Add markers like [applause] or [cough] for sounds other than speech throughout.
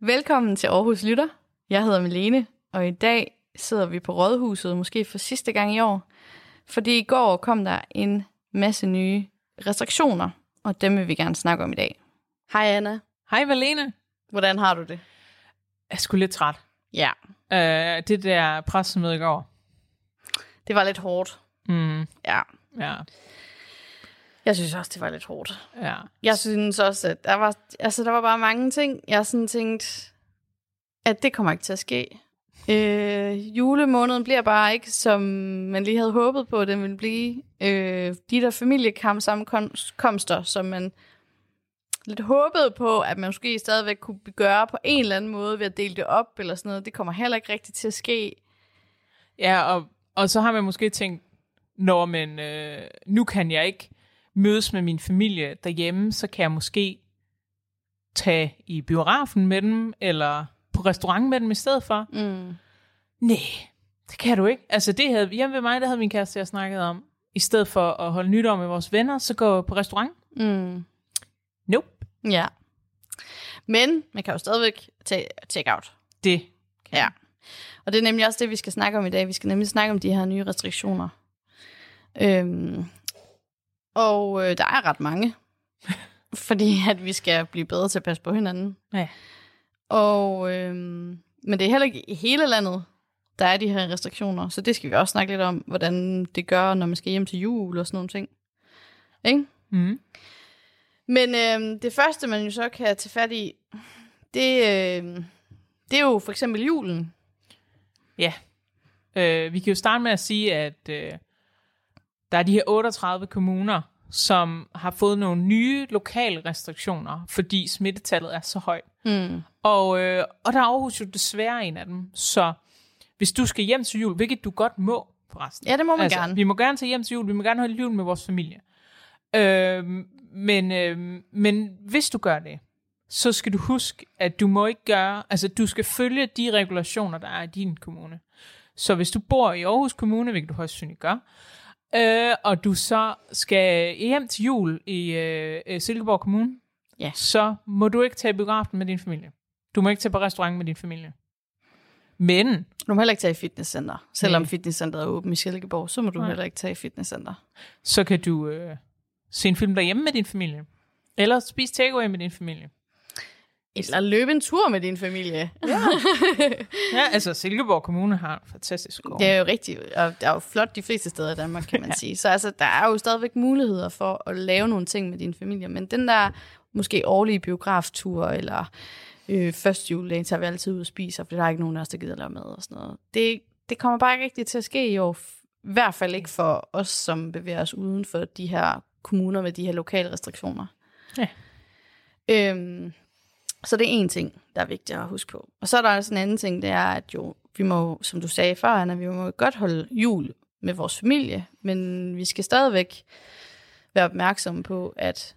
Velkommen til Aarhus Lytter. Jeg hedder Melene, og i dag sidder vi på Rådhuset, måske for sidste gang i år. Fordi i går kom der en masse nye restriktioner, og dem vil vi gerne snakke om i dag. Hej Anna. Hej Valene. Hvordan har du det? Jeg er sgu lidt træt. Ja, Uh, det der pressemøde i går. det var lidt hårdt. Mm, Ja, ja, jeg synes også, det var lidt hårdt. ja. Jeg synes også, at der var, altså, der var bare mange ting, jeg sådan tænkte, at det kommer ikke til at ske. Øh, julemåneden bliver bare ikke, som man lige havde håbet på, at den ville blive. Øh, de der familiekamp-sammenkomster, som man lidt håbede på, at man måske stadigvæk kunne gøre på en eller anden måde ved at dele det op eller sådan noget, det kommer heller ikke rigtigt til at ske. Ja, og, og så har man måske tænkt, når man, øh, nu kan jeg ikke mødes med min familie derhjemme, så kan jeg måske tage i biografen med dem, eller på restaurant med dem i stedet for. Mm. Nej, det kan du ikke. Altså det havde, hjemme ved mig, der havde min kæreste jeg snakket om, i stedet for at holde nytår med vores venner, så gå på restaurant. Mm. Nope. Ja. Men man kan jo stadigvæk tage take out. Det kan Ja. Og det er nemlig også det, vi skal snakke om i dag. Vi skal nemlig snakke om de her nye restriktioner. Øhm, og øh, der er ret mange. [laughs] fordi at vi skal blive bedre til at passe på hinanden. Ja. Og, øhm, men det er heller ikke i hele landet, der er de her restriktioner. Så det skal vi også snakke lidt om, hvordan det gør, når man skal hjem til jul og sådan nogle ting. Ikke? Mm. Men øhm, det første, man jo så kan tage fat i, det, øhm, det er jo for eksempel julen. Ja. Øh, vi kan jo starte med at sige, at øh, der er de her 38 kommuner, som har fået nogle nye lokale restriktioner, fordi smittetallet er så højt. Mm. Og, øh, og der er Aarhus jo desværre en af dem. Så hvis du skal hjem til jul, hvilket du godt må forresten. Ja, det må man altså, gerne. Vi må gerne tage hjem til jul, vi må gerne holde jul med vores familie. Øh, men, øh, men hvis du gør det, så skal du huske, at du må ikke gøre, altså du skal følge de regulationer, der er i din kommune. Så hvis du bor i Aarhus Kommune, hvilket du højst sandsynligt gør, øh, og du så skal hjem til jul i øh, øh, Silkeborg Kommune, Ja. så må du ikke tage biografen med din familie. Du må ikke tage på restaurant med din familie. Men Du må heller ikke tage i fitnesscenter. Selvom Nej. fitnesscenteret er åbent i Silkeborg, så må du Nej. heller ikke tage i fitnesscenter. så kan du øh, se en film derhjemme med din familie. Eller spise takeaway med din familie. Eller løbe en tur med din familie. Ja, [laughs] altså Silkeborg Kommune har en fantastisk skov. Det er jo rigtigt, og det er jo flot de fleste steder i Danmark, kan man sige. Så altså, der er jo stadigvæk muligheder for at lave nogle ting med din familie. Men den der måske årlige biograftur, eller øh, første juledag, tager vi altid ud og spiser, for der er ikke nogen af os, der gider lave mad og sådan noget. Det, det kommer bare ikke rigtigt til at ske i år. I hvert fald ikke for os, som bevæger os uden for de her kommuner med de her lokale restriktioner. Ja. Øhm, så det er en ting, der er vigtigt at huske på. Og så er der også en anden ting, det er, at jo, vi må, som du sagde før, Anna, vi må godt holde jul med vores familie, men vi skal stadigvæk være opmærksomme på, at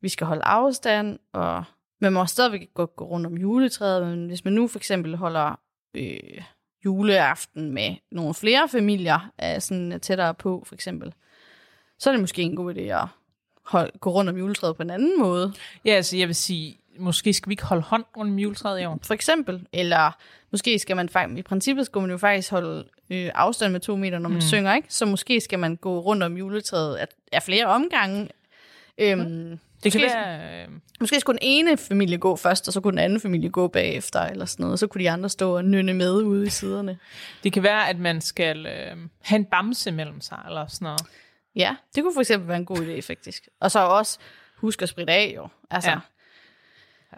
vi skal holde afstand, og man må stadigvæk godt gå rundt om juletræet, men hvis man nu for eksempel holder øh, juleaften med nogle flere familier, er sådan tættere på for eksempel, så er det måske en god idé at hold, gå rundt om juletræet på en anden måde. Ja, altså jeg vil sige, måske skal vi ikke holde hånd rundt om juletræet i år. For eksempel. Eller måske skal man faktisk, i princippet skal man jo faktisk holde øh, afstand med to meter, når man mm. synger, ikke? Så måske skal man gå rundt om juletræet af, af flere omgange. Øhm, Det måske, kan være... Øh, måske skulle den ene familie gå først, og så kunne den anden familie gå bagefter, eller sådan noget. Så kunne de andre stå og nynne med ude i siderne. [laughs] det kan være, at man skal øh, have en bamse mellem sig, eller sådan noget. Ja, det kunne for eksempel være en god idé, faktisk. Og så også husk at spritte af, jo. Altså, Ja.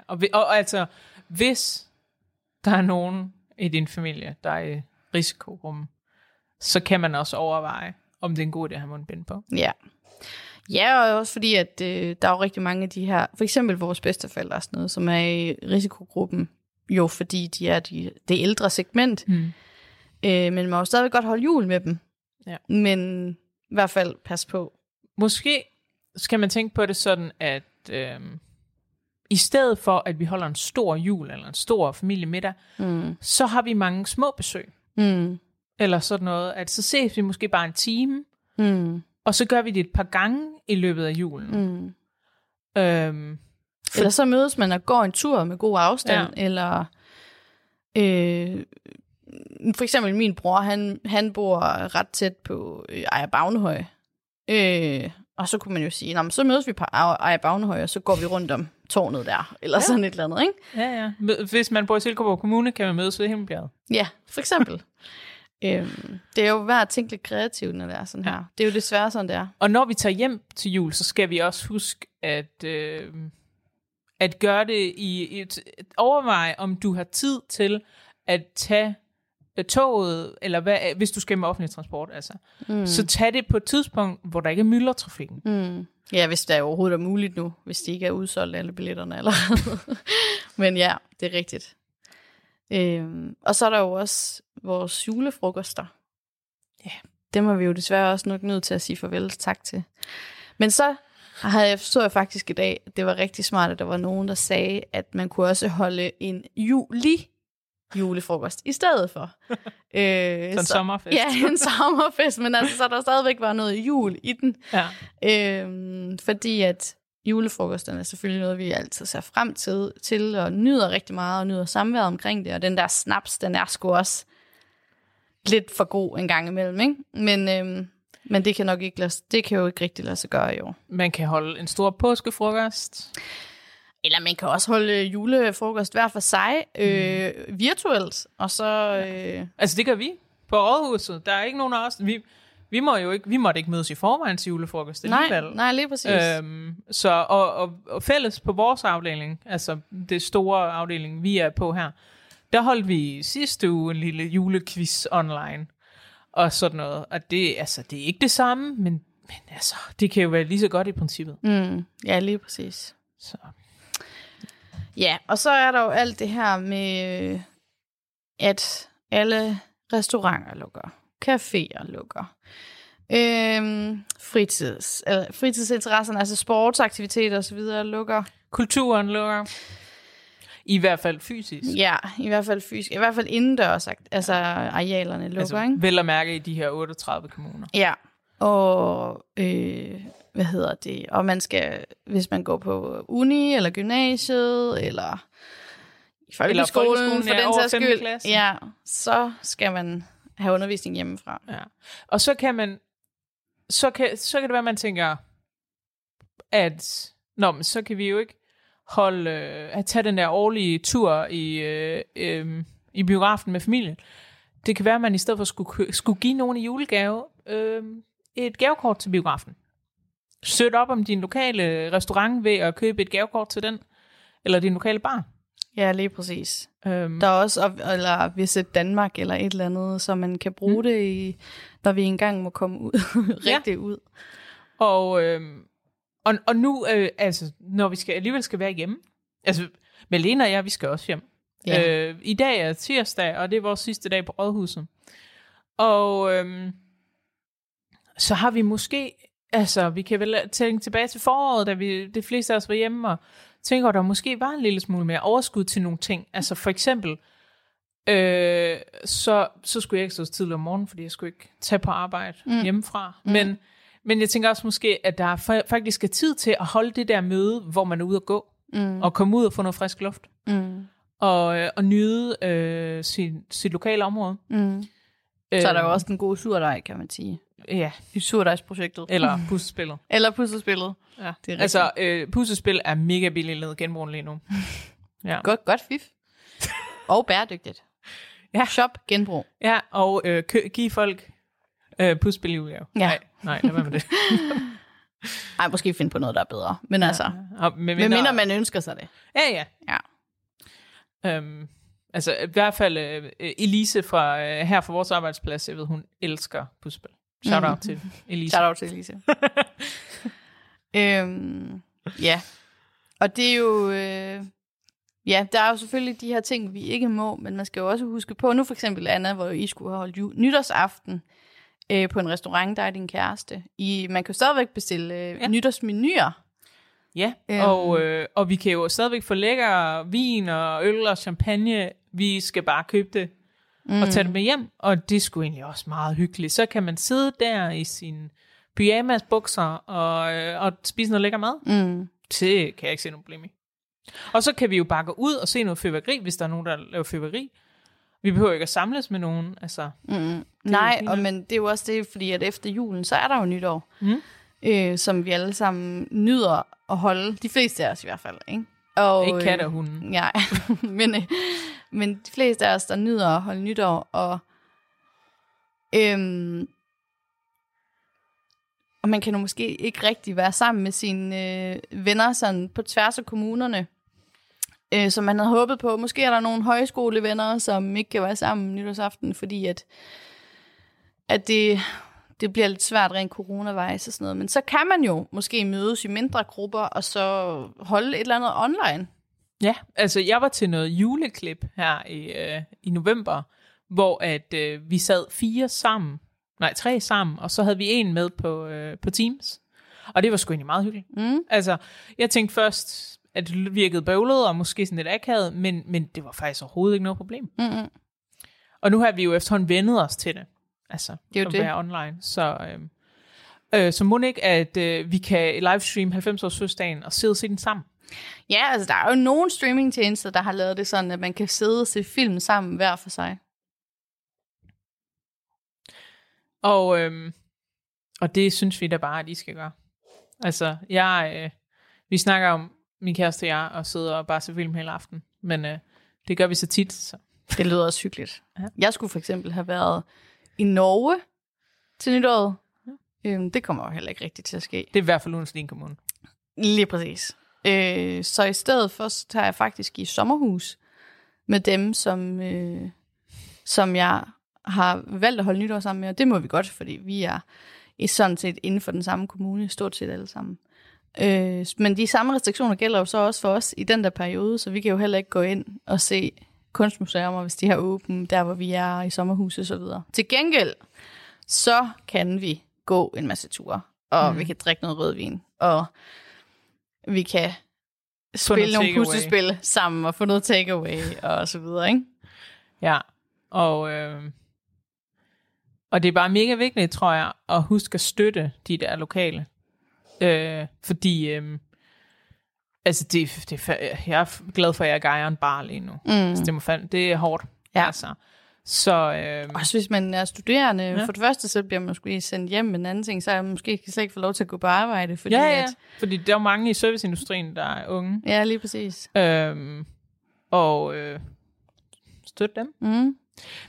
Og, og, og altså, hvis der er nogen i din familie, der er i risikogruppen, så kan man også overveje, om det er en god idé at have mundbind på. Ja. Ja, og også fordi, at øh, der er jo rigtig mange af de her, for eksempel vores bedsteforældre og sådan noget, som er i risikogruppen, jo fordi de er de, det ældre segment. Mm. Øh, men man må jo stadigvæk godt holde jul med dem. Ja. Men i hvert fald pas på. Måske skal man tænke på det sådan, at øh, i stedet for, at vi holder en stor jul eller en stor familiemiddag, Mm. så har vi mange små besøg. Mm. Eller sådan noget, at så ses vi måske bare en time, Mm. og så gør vi det et par gange i løbet af julen. Mm. Øhm, For... Eller så mødes man og går en tur med god afstand, ja. eller øh, for eksempel min bror, han, han bor ret tæt på øh, Ejer Bagnehøj. Øh, og så kunne man jo sige, Nå, men så mødes vi på Ejer Bagnehøj, og så går vi rundt om tårnet der, eller ja. sådan et eller andet, ikke? Ja, ja. Hvis man bor i Silkeborg Kommune, kan man mødes ved Himmelbjerget. Ja, for eksempel. [laughs] øhm, det er jo værd at tænke lidt kreativt, når det er sådan her. Det er jo desværre sådan, det er. Og når vi tager hjem til jul, så skal vi også huske, at, øh, at gøre det i... Et, overveje, om du har tid til at tage toget, eller hvad, hvis du skal med offentlig transport, altså, mm. så tag det på et tidspunkt, hvor der ikke er myldretrafikken. Mm. Ja, hvis det er overhovedet er muligt nu, hvis de ikke er udsolgt alle billetterne allerede. [laughs] Men ja, det er rigtigt. Øhm, og så er der jo også vores julefrokoster. Ja, dem er vi jo desværre også nok nødt til at sige farvel tak til. Men så har jeg, så jeg faktisk i dag, at det var rigtig smart, at der var nogen, der sagde, at man kunne også holde en juli julefrokost i stedet for. [laughs] øh, så en sommerfest. Ja, en [laughs] sommerfest, men altså, så der stadigvæk var noget jul i den. Ja. Øh, fordi at julefrokosterne er selvfølgelig noget, vi altid ser frem til, til og nyder rigtig meget, og nyder samværet omkring det, og den der snaps, den er sgu også lidt for god en gang imellem, ikke? Men, øhm, men det kan nok ikke lade, det kan jo ikke rigtig lade sig gøre i år. Man kan holde en stor påskefrokost. Eller man kan også holde julefrokost hver for sig, øh, mm. virtuelt, og så... Øh... Altså det gør vi på Rådhuset. Der er ikke nogen af os... Vi, vi, må jo ikke, vi måtte ikke mødes i forvejen til julefrokost alligevel. Nej, nej, lige præcis. Øhm, så, og, og, og fælles på vores afdeling, altså det store afdeling, vi er på her, der holdt vi sidste uge en lille julequiz online, og sådan noget. Og det, altså, det er ikke det samme, men, men altså, det kan jo være lige så godt i princippet. Mm, ja, lige præcis. Så. Ja, og så er der jo alt det her med, at alle restauranter lukker, caféer lukker, øhm, fritids, eller fritidsinteresserne, altså sportsaktiviteter osv. lukker. Kulturen lukker. I hvert fald fysisk. Ja, i hvert fald fysisk. I hvert fald indendørs, altså arealerne lukker, altså, ikke? Vel at mærke i de her 38 kommuner. Ja, og øh, hvad hedder det, og man skal, hvis man går på uni, eller gymnasiet, eller i folkeskolen, for den sags skyld, ja, så skal man have undervisning hjemmefra. Ja. Og så kan man, så kan, så kan det være, at man tænker, at, nå, men så kan vi jo ikke holde, øh, at tage den der årlige tur i, øh, øh, i biografen med familien. Det kan være, at man i stedet for skulle, skulle give nogen i julegave øh, et gavekort til biografen. Søg op om din lokale restaurant ved at købe et gavekort til den, eller din lokale bar. Ja, lige præcis. Øhm. Der er også, eller Visit Danmark eller et eller andet, så man kan bruge mm. det, i, når vi engang må komme ud, [laughs] rigtig ja. ud. Og, øhm, og, og nu, øh, altså, når vi skal, alligevel skal være hjemme, altså, Melena og jeg, vi skal også hjem. Ja. Øh, I dag er tirsdag, og det er vores sidste dag på Rådhuset. Og øhm, så har vi måske Altså, vi kan vel tænke tilbage til foråret, da vi, det fleste af os var hjemme, og tænker, at der måske var en lille smule mere overskud til nogle ting. Altså for eksempel, øh, så, så skulle jeg ikke stå tidligere om morgenen, fordi jeg skulle ikke tage på arbejde mm. hjemmefra. Mm. Men, men jeg tænker også måske, at der faktisk er tid til at holde det der møde, hvor man er ude at gå, mm. og komme ud og få noget frisk luft. Mm. Og, øh, og nyde øh, sin, sit lokale område. Mm. Så er der jo også den gode surdej, kan man sige. Ja. I surdejsprojektet. Eller [laughs] puslespillet. Eller puslespillet. Ja. Det er altså, øh, puslespil er mega billigt lavet genbrug lige nu. [laughs] ja. Godt, godt fif. og bæredygtigt. Ja. Shop genbrug. Ja, og øh, kø- give folk øh, puslespil i udgave. Ja. Nej, nej, lad være med det. [laughs] Ej, måske finde på noget, der er bedre. Men ja. altså, og med mindre, mindre man ønsker sig det. Ja, ja. ja. Um, altså, i hvert fald uh, Elise fra uh, her fra vores arbejdsplads, jeg ved, hun elsker puslespil. Shout out mm. til Elise. Shout out til Elise. [laughs] øhm, ja. Og det er jo... Øh, ja, der er jo selvfølgelig de her ting, vi ikke må, men man skal jo også huske på, nu for eksempel Anna, hvor I skulle have holdt jul, nytårsaften øh, på en restaurant, der er din kæreste. I, man kan jo stadigvæk bestille øh, ja. nytårsmenuer. Ja, øhm. og, øh, og vi kan jo stadigvæk få lækker vin og øl og champagne. Vi skal bare købe det mm. og tage det med hjem, og det skulle egentlig også meget hyggeligt. Så kan man sidde der i sin pyjamas bukser og, øh, og spise noget lækker mad. Mm. Det kan jeg ikke se nogen problem i. Og så kan vi jo bare gå ud og se noget fyrværkeri, hvis der er nogen, der laver fyrværkeri. Vi behøver ikke at samles med nogen. Altså, Mm. Nej, og, men det er jo også det, fordi at efter julen, så er der jo nytår, Mm. øh, som vi alle sammen nyder at holde. De fleste af os i hvert fald, ikke? Og, ikke katte øh, og hunden. Ja, [laughs] men, øh, men de fleste af os, der nyder at holde nytår, og, øhm, og man kan jo måske ikke rigtig være sammen med sine øh, venner sådan på tværs af kommunerne, øh, som man havde håbet på. Måske er der nogle højskolevenner, som ikke kan være sammen nytårsaften, fordi at, at det, det bliver lidt svært rent coronavejs og sådan noget. Men så kan man jo måske mødes i mindre grupper, og så holde et eller andet online. Ja, altså jeg var til noget juleklip her i, øh, i november, hvor at øh, vi sad fire sammen, nej tre sammen, og så havde vi en med på, øh, på Teams. Og det var sgu egentlig meget hyggeligt. Mm. Altså, jeg tænkte først, at det virkede bøvlet og måske sådan lidt akavet, men, men det var faktisk overhovedet ikke noget problem. Mm-mm. Og nu har vi jo efterhånden vendet os til det. Altså, Det er jo at det. være online. Så, øh, øh, så må ikke, at øh, vi kan livestream 90-års fødselsdagen og sidde og se den sammen. Ja, altså der er jo nogle streamingtjenester, der har lavet det sådan, at man kan sidde og se film sammen hver for sig. Og, øhm, og det synes vi da bare, at I skal gøre. Altså, jeg, øh, vi snakker om, min kæreste og jeg, og sidder og bare ser film hele aften. Men øh, det gør vi så tit. Så. Det lyder også hyggeligt. Ja. Jeg skulle for eksempel have været i Norge til nytåret. Øhm, det kommer jo heller ikke rigtigt til at ske. Det er i hvert fald Lundsling Kommune. Lige præcis. Øh, så i stedet for, så tager jeg faktisk i sommerhus med dem, som, øh, som jeg har valgt at holde nytår sammen med. Og det må vi godt, fordi vi er i sådan set inden for den samme kommune, stort set alle sammen. Øh, men de samme restriktioner gælder jo så også for os i den der periode, så vi kan jo heller ikke gå ind og se kunstmuseer, hvis de har åbent, der hvor vi er i sommerhus og så videre. Til gengæld, så kan vi gå en masse ture, og Mm. vi kan drikke noget rødvin, og vi kan spille nogle puslespil sammen og få noget takeaway og så videre, ikke? Ja, og, øh, og det er bare mega vigtigt, tror jeg, at huske at støtte de der lokale. Øh, fordi, øh, altså, det, det, jeg er glad for, at jeg ejer en bar lige nu. Mm. Altså, det, må fandme, det er hårdt. Ja. Altså. Så, øh, Også hvis man er studerende. Ja. For det første, så bliver man måske sendt hjem, men en anden ting, så er man måske slet ikke få lov til at gå på arbejde. Fordi ja, ja, At, fordi der er mange i serviceindustrien, der er unge. ja, lige præcis. Øhm, og øh, støtte dem. Mm.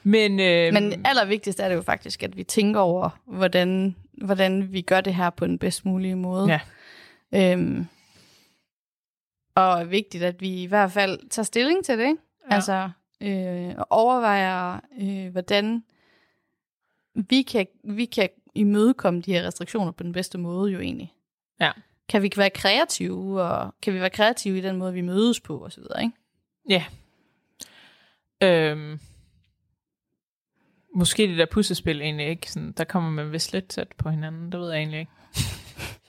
Men, øh, Men allervigtigst er det jo faktisk, at vi tænker over, hvordan, hvordan vi gør det her på den bedst mulige måde. Ja. Øhm, og er vigtigt, at vi i hvert fald tager stilling til det, ikke? Ja. Altså, øh, og overvejer, øh, hvordan vi kan, vi kan imødekomme de her restriktioner på den bedste måde jo egentlig. Ja. Kan vi være kreative, og kan vi være kreative i den måde, vi mødes på, og så videre, ikke? Ja. Øhm, måske det der puslespil egentlig ikke. Sådan, der kommer man vist lidt tæt på hinanden. Det ved jeg egentlig ikke.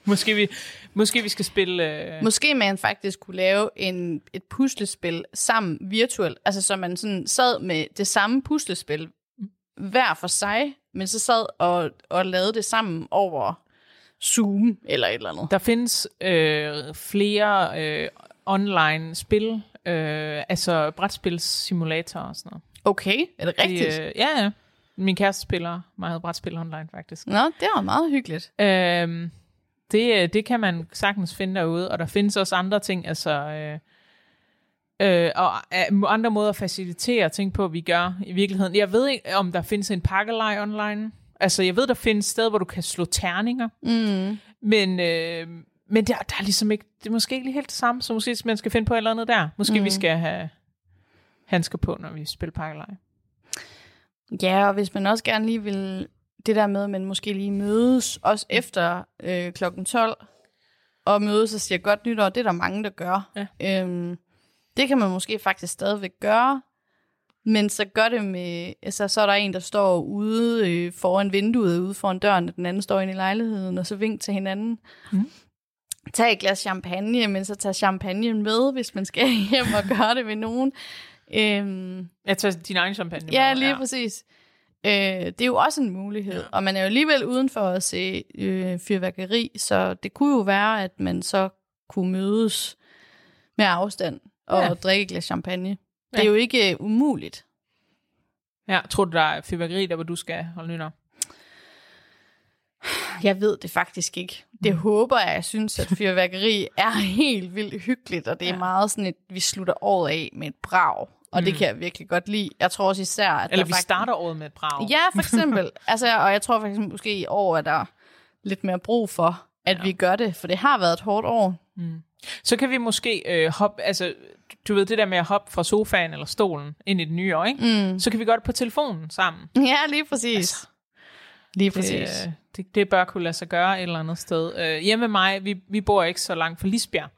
Måske, vi, måske vi skal spille... Øh, Måske man faktisk kunne lave en, et puslespil sammen virtuelt, altså så man sådan sad med det samme puslespil hver for sig, men så sad og, og lavede det sammen over Zoom eller et eller andet. der findes øh, flere øh, online spil, øh, altså brætspilssimulatorer og sådan noget. Okay, er det rigtigt? De, øh, ja, ja. Min kæreste spiller meget brætspil online, faktisk. Nå, det var meget hyggeligt. Øhm, det, øh, det kan man sagtens finde derude, og der findes også andre ting, altså... Øh, øh, og øh, andre måder at facilitere ting på, vi gør i virkeligheden. Jeg ved ikke, om der findes en pakkelej online. Altså, jeg ved, der findes steder, hvor du kan slå terninger, Mm. men, øh, men der, der er ligesom ikke, det er måske ikke lige helt det samme, så måske man skal finde på et eller andet der. Måske mm. vi skal have handsker på, når vi spiller pakkelej. Ja, og hvis man også gerne lige vil det der med, at man måske lige mødes, også efter øh, klokken 12, og mødes og siger godt nytår, det er der mange, der gør. Ja. Øhm, det kan man måske faktisk stadigvæk gøre, men så gør det med, altså så er der en, der står ude øh, foran vinduet, ude foran døren, og den anden står inde i lejligheden, og så vink til hinanden. Mhm. Tag et glas champagne, men så tag champagne med, hvis man skal [laughs] hjem og gøre det ved nogen. Øhm, Jeg tager din egen champagne Ja, med, lige ja. præcis. Øh, det er jo også en mulighed, ja. og man er jo alligevel udenfor at se øh, fyrværkeri, så det kunne jo være, at man så kunne mødes med afstand og Ja. drikke et glas champagne. Det Ja. er jo ikke uh, umuligt. Ja, tror du, der er fyrværkeri der, hvor du skal holde nytår? Jeg ved det faktisk ikke. Det Mm. håber jeg. Jeg synes, at fyrværkeri er helt vildt hyggeligt, og det er Ja. meget sådan et, vi slutter året af med et brag. Og mm. det kan jeg virkelig godt lide. Jeg tror også især, at Eller vi faktisk... starter året med et brag. Ja, for [laughs] eksempel. altså, og jeg tror faktisk måske i år, at der er lidt mere brug for, at Ja. vi gør det. For det har været et hårdt år. Mm. Så kan vi måske øh, hoppe, altså, du ved det der med at hoppe fra sofaen eller stolen ind i det nye år, ikke? Mm. Så kan vi gøre det på telefonen sammen. Ja, lige præcis. Altså, lige Det, præcis. øh, det, det bør kunne lade sig gøre et eller andet sted. Øh, hjemme med mig, vi, vi bor ikke så langt fra Lisbjerg.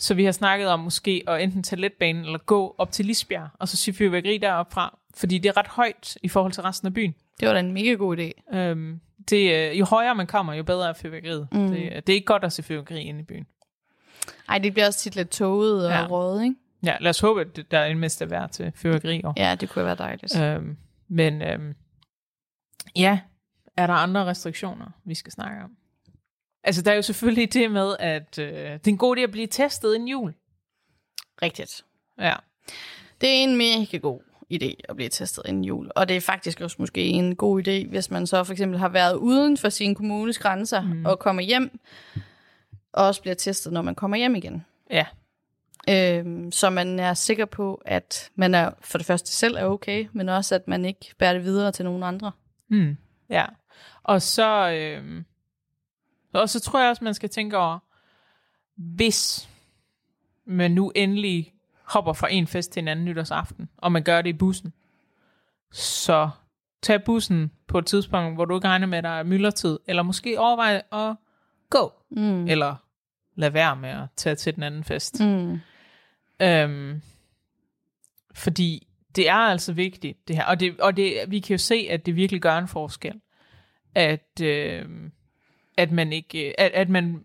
Så vi har snakket om måske at enten tage letbanen eller gå op til Lisbjerg, og så sige fyrværkeri deroppe fra. Fordi det er ret højt i forhold til resten af byen. Det var da en mega god idé. Øhm, det, øh, jo højere man kommer, jo bedre er fyrværkeriet. Mm. Det, det er ikke godt at se fyrværkeri inde i byen. Ej, det bliver også tit lidt toget og Ja. rådet, ikke? Ja, lad os håbe, at der er en mest at være til fyrværkeri. Ja, det kunne være dejligt. Øhm, men øhm, ja, er der andre restriktioner, vi skal snakke om? Altså, der er jo selvfølgelig det med, at øh, det er en god idé at blive testet inden jul. Rigtigt. Ja. Det er en mega god idé at blive testet inden jul. Og det er faktisk også måske en god idé, hvis man så for eksempel har været uden for sin kommunes grænser Mm. og kommer hjem, og også bliver testet, når man kommer hjem igen. Ja. Øhm, så man er sikker på, at man er for det første selv er okay, men også at man ikke bærer det videre til nogen andre. Mm. Ja. Og så, øh, og så tror jeg også, man skal tænke over, hvis man nu endelig hopper fra en fest til en anden nytårsaften, og man gør det i bussen, så tag bussen på et tidspunkt, hvor du ikke regner med, at der er myldretid, eller måske overvej at gå, Mm. eller lad være med at tage til den anden fest. Mm. Øhm, fordi det er altså vigtigt, det her. Og, det, og det, vi kan jo se, at det virkelig gør en forskel. At, øh, at, man, ikke, at, at man,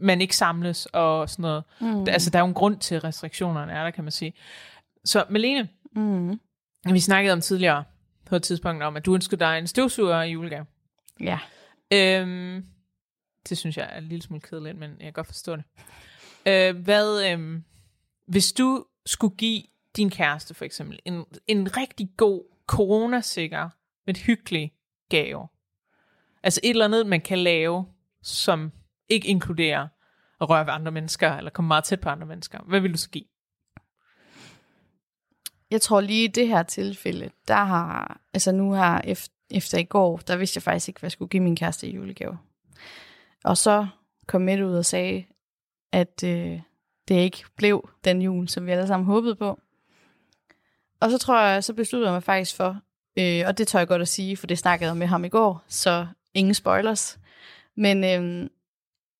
man ikke samles og sådan noget. Mm. Altså, der er jo en grund til, at restriktionerne er der, kan man sige. Så Malene, Mm. vi snakkede om tidligere på et tidspunkt om, at du ønskede dig en støvsuger i julegave. Ja. Øhm, det synes jeg er en lille smule kedeligt, men jeg kan godt forstå det. Øh, hvad, øhm, hvis du skulle give din kæreste for eksempel en, en rigtig god coronasikker, men hyggelig gave, altså et eller andet, man kan lave, som ikke inkluderer at røre ved andre mennesker, eller komme meget tæt på andre mennesker, hvad vil du så give? Jeg tror lige i det her tilfælde, der har, altså nu her efter, efter i går, der vidste jeg faktisk ikke, hvad jeg skulle give min kæreste i julegave. Og så kom Mette ud og sagde, at øh, det ikke blev den jul, som vi alle sammen håbede på. Og så tror jeg, så besluttede jeg mig faktisk for, øh, og det tør jeg godt at sige, for det snakkede jeg med ham i går, så ingen spoilers. Men øh,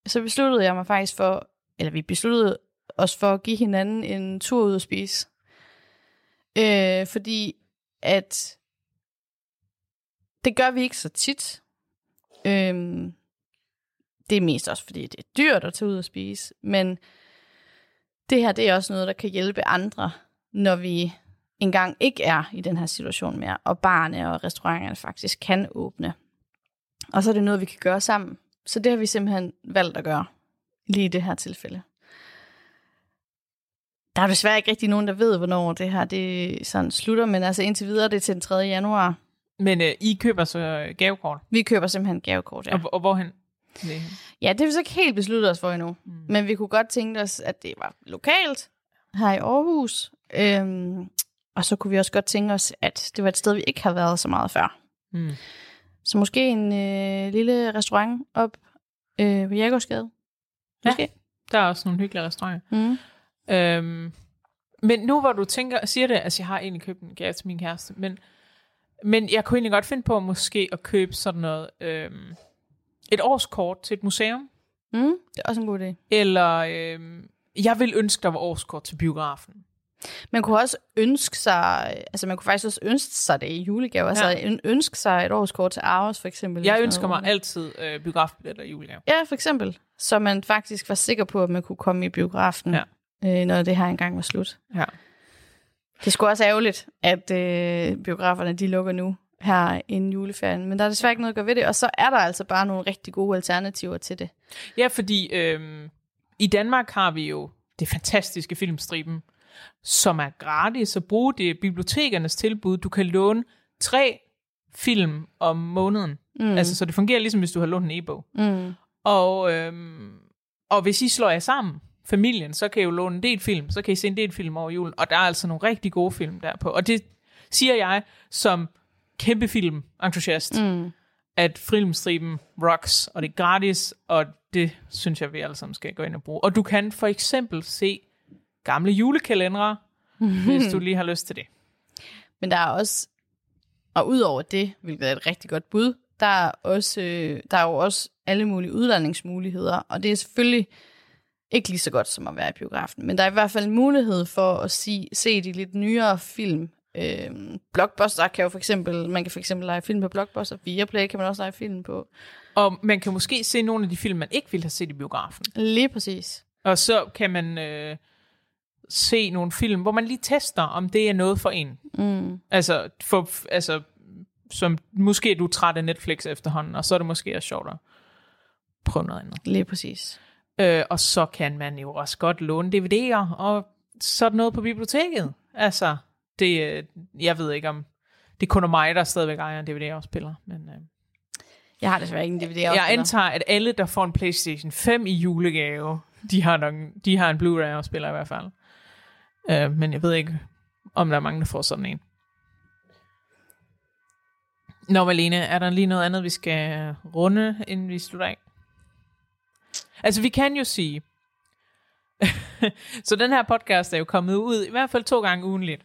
så besluttede jeg mig faktisk for, eller vi besluttede os for at give hinanden en tur ud at spise. Øh, fordi at det gør vi ikke så tit. Øhm, det er mest også, fordi det er dyrt at tage ud og spise. Men det her, det er også noget, der kan hjælpe andre, når vi engang ikke er i den her situation mere, og barne og restauranterne faktisk kan åbne. Og så er det noget, vi kan gøre sammen. Så det har vi simpelthen valgt at gøre, lige i det her tilfælde. Der er desværre ikke rigtig nogen, der ved, hvornår det her det sådan slutter, men altså indtil videre er det til den 3. januar. Men øh, I køber så gavekort, Vi køber simpelthen gavekort, ja. og, og hvorhen? Det, Ja, det har vi så ikke helt besluttet os for endnu. Mm. Men vi kunne godt tænke os, at det var lokalt her i Aarhus. Øhm, og så kunne vi også godt tænke os, at det var et sted, vi ikke har været så meget før. mm. Så måske en øh, lille restaurant op øh, på Jægersgade. Ja. Måske. Der er også nogle hyggelige restauranter. Mm. Øhm, men nu hvor du tænker, siger det, altså jeg har egentlig købt en gave til min kæreste, men, men jeg kunne egentlig godt finde på måske at købe sådan noget, øhm, et årskort til et museum, Mm. Det er også en god idé. eller øhm, jeg vil ønske, der var årskort til biografen. Man kunne også ønske sig, altså man kunne faktisk også ønske sig det i julegave. Altså Ja. ønske sig et årskort til Aarhus for eksempel. Jeg ønsker mig altid øh, biografbilletter i julegave. Ja, for eksempel. Så man faktisk var sikker på, at man kunne komme i biografen, Ja. øh, når det her engang var slut. Ja. Det sgu også ærgerligt, at øh, biograferne de lukker nu her inden juleferien. Men der er desværre ikke noget at gøre ved det. Og så er der altså bare nogle rigtig gode alternativer til det. Ja, fordi øhm, i Danmark har vi jo det fantastiske filmstriben, som er gratis, så brug det er bibliotekernes tilbud. Du kan låne tre film om måneden. Mm. Altså, så det fungerer ligesom, hvis du har lånt en e-bog. Mm. Og, øhm, og hvis I slår jer sammen, familien, så kan I jo låne en del film, så kan I se en del film over julen, og der er altså nogle rigtig gode film derpå. Og det siger jeg som kæmpe film entusiast, Mm. at filmstriben rocks, og det er gratis, og det synes jeg, vi alle sammen skal gå ind og bruge. Og du kan for eksempel se gamle julekalendere, [laughs] hvis du lige har lyst til det. Men der er også, og udover det, hvilket er et rigtig godt bud, der er, også, øh, der er jo også alle mulige udlandingsmuligheder, og det er selvfølgelig ikke lige så godt som at være i biografen, men der er i hvert fald en mulighed for at se, se de lidt nyere film. Øhm, Blockbuster kan jo for eksempel, man kan for eksempel lege film på Blockbuster, Viaplay kan man også lege film på. Og man kan måske se nogle af de film, man ikke ville have set i biografen. Lige præcis. Og så kan man øh, se nogle film, hvor man lige tester, om det er noget for en. Mm. Altså, for, altså som måske er du træt af Netflix efterhånden, og så er det måske også sjovt at prøve noget andet. Lige præcis. Øh, og så kan man jo også godt låne DVD'er, og sådan noget på biblioteket. Altså, det, øh, jeg ved ikke om, det er kun er mig, der stadigvæk ejer en DVD-afspiller, men øh, Jeg har desværre ikke en DVD jeg antager, at alle, der får en PlayStation 5 i julegave, de har, nok, de har en Blu-ray-afspiller i hvert fald. Øh, men jeg ved ikke, om der er mange, der får sådan en. Nå, Malene, er der lige noget andet, vi skal runde, inden vi slutter af? Altså, vi kan jo sige, [laughs] så den her podcast er jo kommet ud i hvert fald to gange ugenligt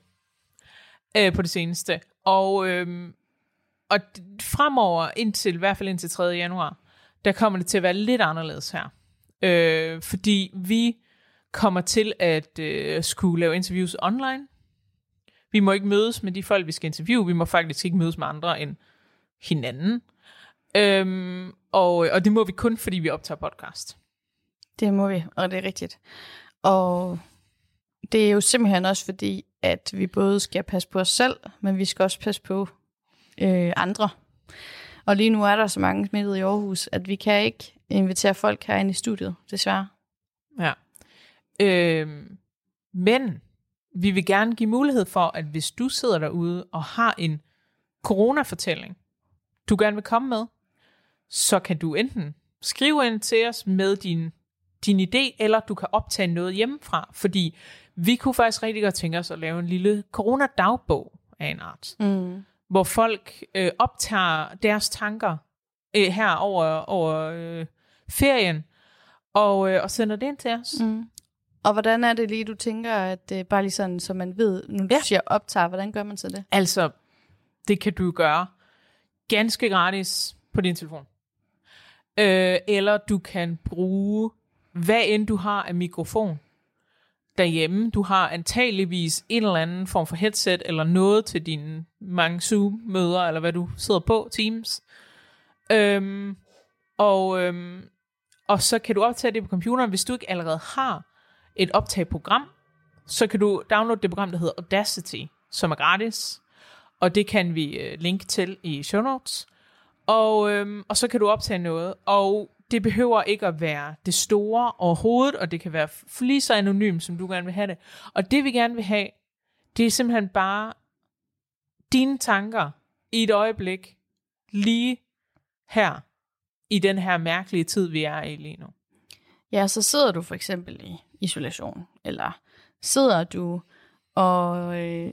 øh, på det seneste. Og, øh, og fremover, indtil, i hvert fald indtil 3. januar, der kommer det til at være lidt anderledes her. Øh, fordi vi kommer til at øh, skulle lave interviews online. Vi må ikke mødes med de folk, vi skal interviewe. Vi må faktisk ikke mødes med andre end hinanden. Øhm, og, og det må vi kun, fordi vi optager podcast. Det må vi, og det er rigtigt. Og det er jo simpelthen også fordi, at vi både skal passe på os selv, men vi skal også passe på øh, andre. Og lige nu er der så mange smittede i Aarhus, at vi kan ikke invitere folk herinde i studiet, desværre. Ja. Øhm, men vi vil gerne give mulighed for, at hvis du sidder derude og har en coronafortælling, du gerne vil komme med, så kan du enten skrive ind til os med din, din idé, eller du kan optage noget hjemmefra, fordi vi kunne faktisk rigtig godt tænke os at lave en lille corona-dagbog af en art, Mm. hvor folk øh, optager deres tanker øh, her over, over øh, ferien, og, øh, og sender det ind til os. Mm. Og hvordan er det lige, du tænker, at det bare lige sådan, så man ved, nu du Ja. siger optager, hvordan gør man så det? Altså, det kan du gøre ganske gratis på din telefon. Øh, eller du kan bruge, hvad end du har af mikrofon derhjemme. Du har antageligvis en eller anden form for headset, eller noget til dine mange Zoom-møder, eller hvad du sidder på, Teams. Øhm, og, øhm, og så kan du optage det på computeren. Hvis du ikke allerede har et optageprogram, så kan du downloade det program, der hedder Audacity, som er gratis. Og det kan vi øh, linke til i show notes. Og, øhm, og så kan du optage noget. Og det behøver ikke at være det store overhovedet, og det kan være lige så anonymt, som du gerne vil have det. Og det vi gerne vil have, det er simpelthen bare dine tanker i et øjeblik, lige her, i den her mærkelige tid, vi er i lige nu. Ja, så sidder du for eksempel i isolation, eller sidder du og øh,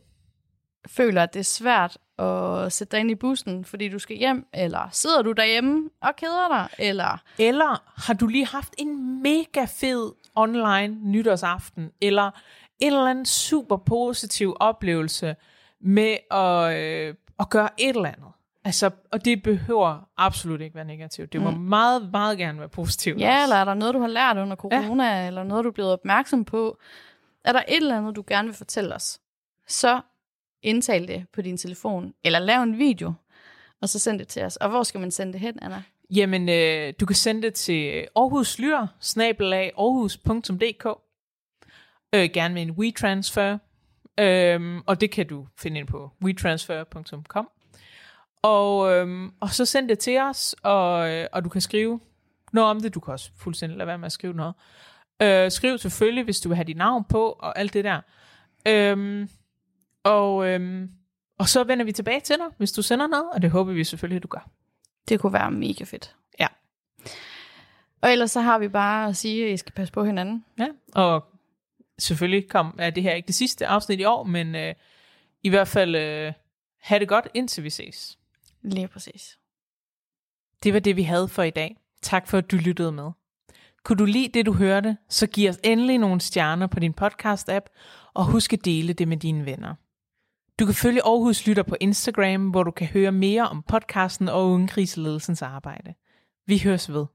føler, at det er svært at sætte dig ind i bussen, fordi du skal hjem, eller sidder du derhjemme og keder dig, eller Eller har du lige haft en mega fed online nytårsaften, eller en eller anden super positiv oplevelse med at, øh, at gøre et eller andet. Altså, og det behøver absolut ikke være negativt. Det må mm. meget, meget gerne være positivt. ja, også. eller er der noget, du har lært under corona, ja. eller noget, du er blevet opmærksom på? Er der et eller andet, du gerne vil fortælle os? Så indtal det på din telefon, eller lav en video, og så send det til os. Og hvor skal man sende det hen, Anna? Jamen, øh, du kan sende det til Aarhus Lyr, snabelag aarhus.dk. Øh, gerne med en WeTransfer. Øhm, og det kan du finde ind på wetransfer.com. Og, øhm, og så send det til os, og, øh, og du kan skrive noget om det. Du kan også fuldstændig lade være med at skrive noget. Øh, skriv selvfølgelig, hvis du vil have dit navn på, og alt det der. Øhm, og, øhm, og så vender vi tilbage til dig, hvis du sender noget, og det håber vi selvfølgelig, at du gør. Det kunne være mega fedt. Ja. Og ellers så har vi bare at sige, at I skal passe på hinanden. Ja, og selvfølgelig kom, er det her ikke det sidste afsnit i år, men øh, i hvert fald øh, have det godt, indtil vi ses. Lige præcis. Det var det, vi havde for i dag. Tak for, at du lyttede med. Kunne du lide det, du hørte, så giv os endelig nogle stjerner på din podcast-app, og husk at dele det med dine venner. Du kan følge Aarhus Lytter på Instagram, hvor du kan høre mere om podcasten og ungekriseledelsens arbejde. Vi høres ved.